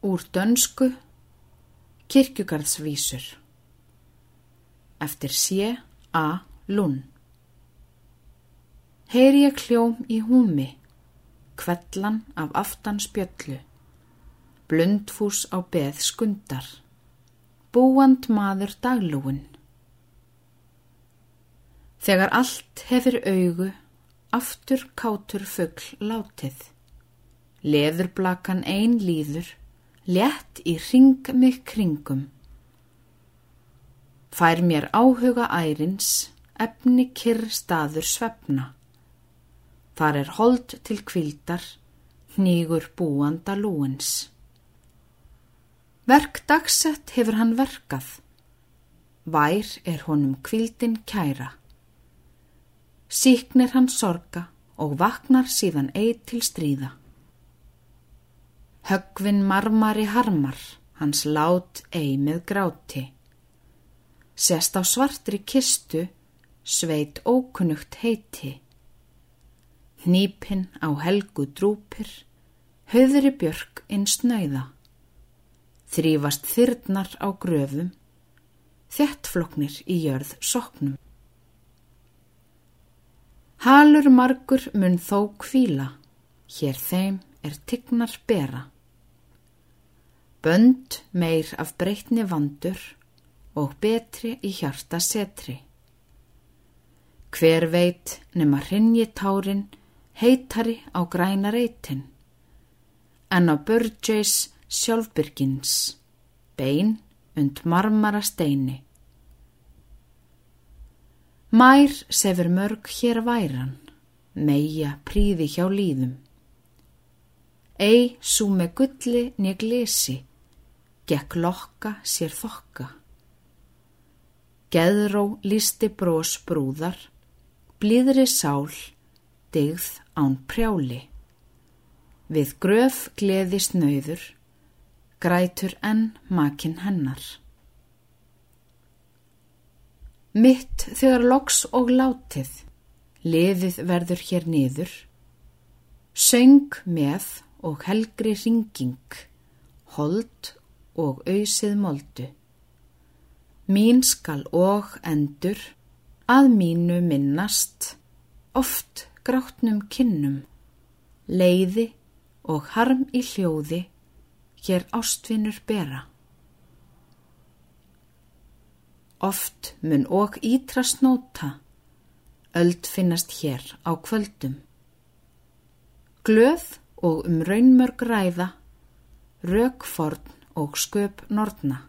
Úr dönsku Kirkjugarðsvísur Eftir sé A. Lund Heyri ég kljóm í húmi, kvellan af aftan spjöllu, blundfús á beð skundar, búand maður daglúin. Þegar allt hefur augu, aftur kátur fuggl látið, leðurblakan ein líður, létt í ring mig kringum. Fær mér áhuga ærins, efni kyrr staður svefna. Þar er hold til kvildar, hnígur búanda lúins. Verk dagsett hefur hann verkað, vær er honum kvildin kæra. Síknir hann sorga og vaknar síðan eid til stríða. Högvin marmari harmar, hans lát ei með gráti. Sest á svartri kistu, sveit ókunnugt heiti. Nýpinn á helgu drúpir, höðri björk inn snöyða. Þrýfast þyrnar á gröfum, þjettfloknir í jörð soknum. Halur margur mun þó kvíla, hér þeim er tignar bera. Bönd meir af breytni vandur og betri í hjarta setri. Hver veit nema hrinji tárin heitari á græna reytin, en á Burgess sjálfbyrgins, bein und marmara steini. Mær sefur mörg hér væran, meia príði hjá líðum. Ei sú með gulli neg lesi, gekk lokka sér þokka. Geðró lísti brós brúðar, blíðri sál, digð án prjáli. Við gröf gleðist nöyður, grætur enn makinn hennar. Mitt þegar loks og látið, liðið verður hér niður, söng með og helgri ringing, hold og auðsið moldu. Mín skal og endur, að mínu minnast, oft gráttnum kinnum, leiði og harm í hljóði, hér ástvinnur bera. Oft mun og ítrast nóta, öld finnast hér á kvöldum. Glöð og um raunmörg ræða, rökforn og sköp nortna.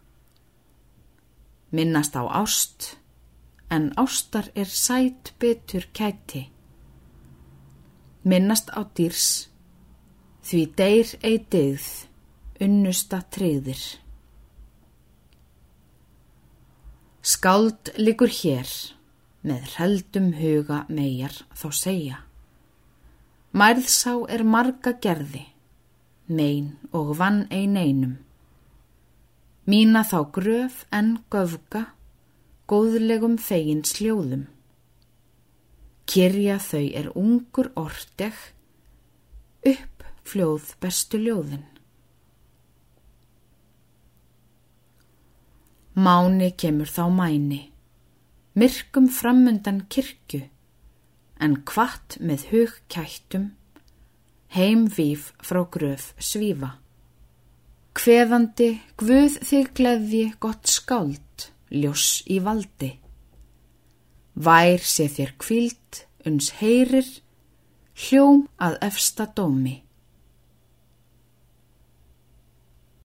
Minnast á ást, en ástar er sætt betur kæti minnast á dýrs, því deyr ei degð, unnusta treyðir. Skáld likur hér, með heldum huga megar þá segja. Mærðsá er marga gerði, mein og vann ein einum. Mína þá gröf en göfga, góðlegum fegin sljóðum. Kyrja þau er ungur orteg, upp fljóð bestu ljóðin. Máni kemur þá mæni, myrkum framundan kirkju, en kvart með hug kættum, heim víf frá gröf svífa. Hveðandi guð þig gleði gott skáld, ljós í valdi. Vær sé þér kvíld, uns heyrir, hljóm að efsta dómi.